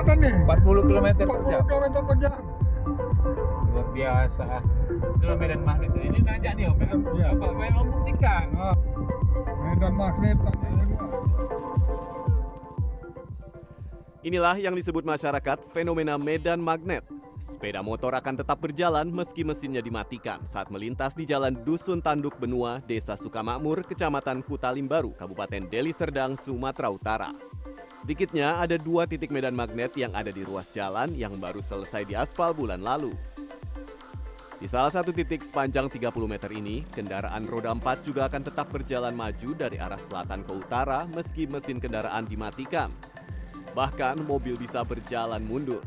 kecepatan nih 40 km per 40 jam. km per jam Luar biasa. Itulah medan magnet. Ini nanya nih, Om. Iya. Apa pengen Om buktikan? nah, medan magnet Inilah yang disebut masyarakat fenomena medan magnet. Sepeda motor akan tetap berjalan meski mesinnya dimatikan saat melintas di jalan Dusun Tanduk Benua, Desa Sukamakmur, Kecamatan Kutalimbaru, Kabupaten Deli Serdang, Sumatera Utara. Sedikitnya ada dua titik medan magnet yang ada di ruas jalan yang baru selesai diaspal bulan lalu. Di salah satu titik sepanjang 30 meter ini, kendaraan roda 4 juga akan tetap berjalan maju dari arah selatan ke utara meski mesin kendaraan dimatikan. Bahkan mobil bisa berjalan mundur.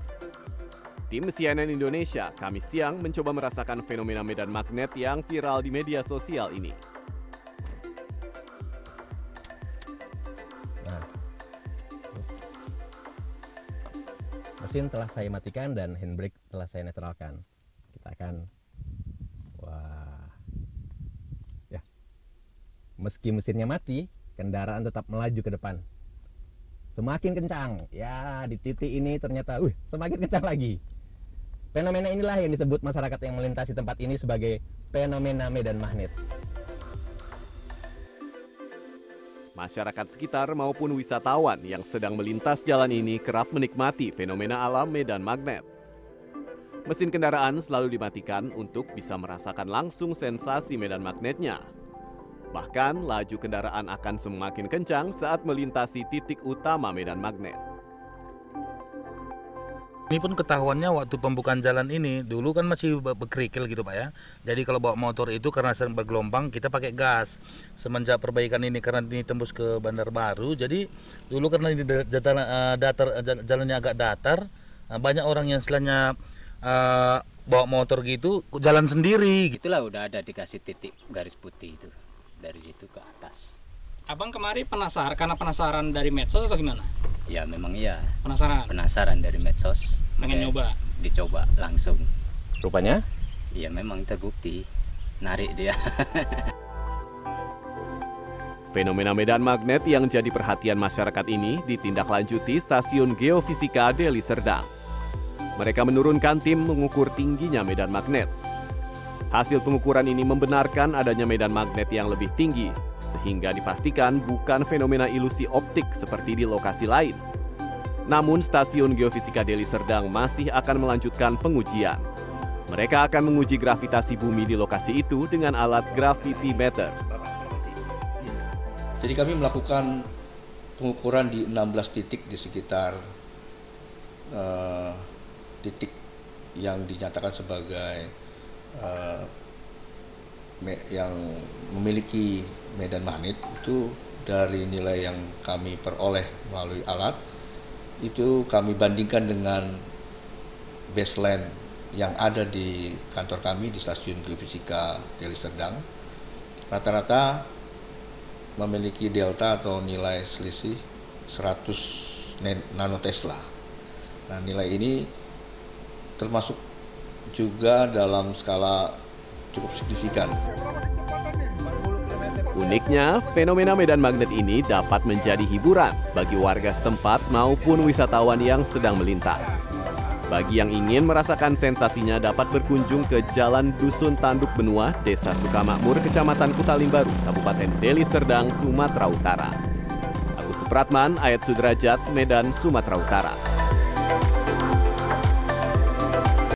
Tim CNN Indonesia Kamis siang mencoba merasakan fenomena medan magnet yang viral di media sosial ini. Nah, mesin telah saya matikan dan handbrake telah saya netralkan. Kita akan, wah, ya, meski mesinnya mati, kendaraan tetap melaju ke depan. Semakin kencang, ya di titik ini ternyata, wih, semakin kencang lagi. Fenomena inilah yang disebut masyarakat yang melintasi tempat ini sebagai fenomena medan magnet. Masyarakat sekitar maupun wisatawan yang sedang melintas jalan ini kerap menikmati fenomena alam medan magnet. Mesin kendaraan selalu dimatikan untuk bisa merasakan langsung sensasi medan magnetnya. Bahkan laju kendaraan akan semakin kencang saat melintasi titik utama medan magnet. Ini pun ketahuannya waktu pembukaan jalan ini dulu kan masih be- berkerikil gitu pak ya. Jadi kalau bawa motor itu karena sering bergelombang kita pakai gas. Semenjak perbaikan ini karena ini tembus ke Bandar Baru, jadi dulu karena ini da- datar, eh, datar eh, jal- jalannya agak datar, eh, banyak orang yang istilahnya eh, bawa motor gitu jalan sendiri. gitu. itulah udah ada dikasih titik garis putih itu dari situ ke atas Abang kemarin penasaran karena penasaran dari medsos atau gimana? Ya memang iya. Penasaran, penasaran dari medsos. Pengen nyoba. dicoba langsung. Rupanya, ya memang terbukti. Narik dia. Fenomena medan magnet yang jadi perhatian masyarakat ini ditindaklanjuti Stasiun Geofisika Deli Serdang. Mereka menurunkan tim mengukur tingginya medan magnet. Hasil pengukuran ini membenarkan adanya medan magnet yang lebih tinggi, sehingga dipastikan bukan fenomena ilusi optik seperti di lokasi lain. Namun Stasiun Geofisika Deli Serdang masih akan melanjutkan pengujian. Mereka akan menguji gravitasi bumi di lokasi itu dengan alat gravity meter. Jadi kami melakukan pengukuran di 16 titik di sekitar eh, titik yang dinyatakan sebagai me- yang memiliki medan magnet itu dari nilai yang kami peroleh melalui alat itu kami bandingkan dengan baseline yang ada di kantor kami di stasiun geofisika Deli Serdang rata-rata memiliki delta atau nilai selisih 100 nen- nanotesla. Nah, nilai ini termasuk juga dalam skala cukup signifikan. Uniknya, fenomena medan magnet ini dapat menjadi hiburan bagi warga setempat maupun wisatawan yang sedang melintas. Bagi yang ingin merasakan sensasinya dapat berkunjung ke Jalan Dusun Tanduk Benua, Desa Sukamakmur, Kecamatan Kutalimbaru, Kabupaten Deli Serdang, Sumatera Utara. Agus Supratman, Ayat Sudrajat, Medan, Sumatera Utara.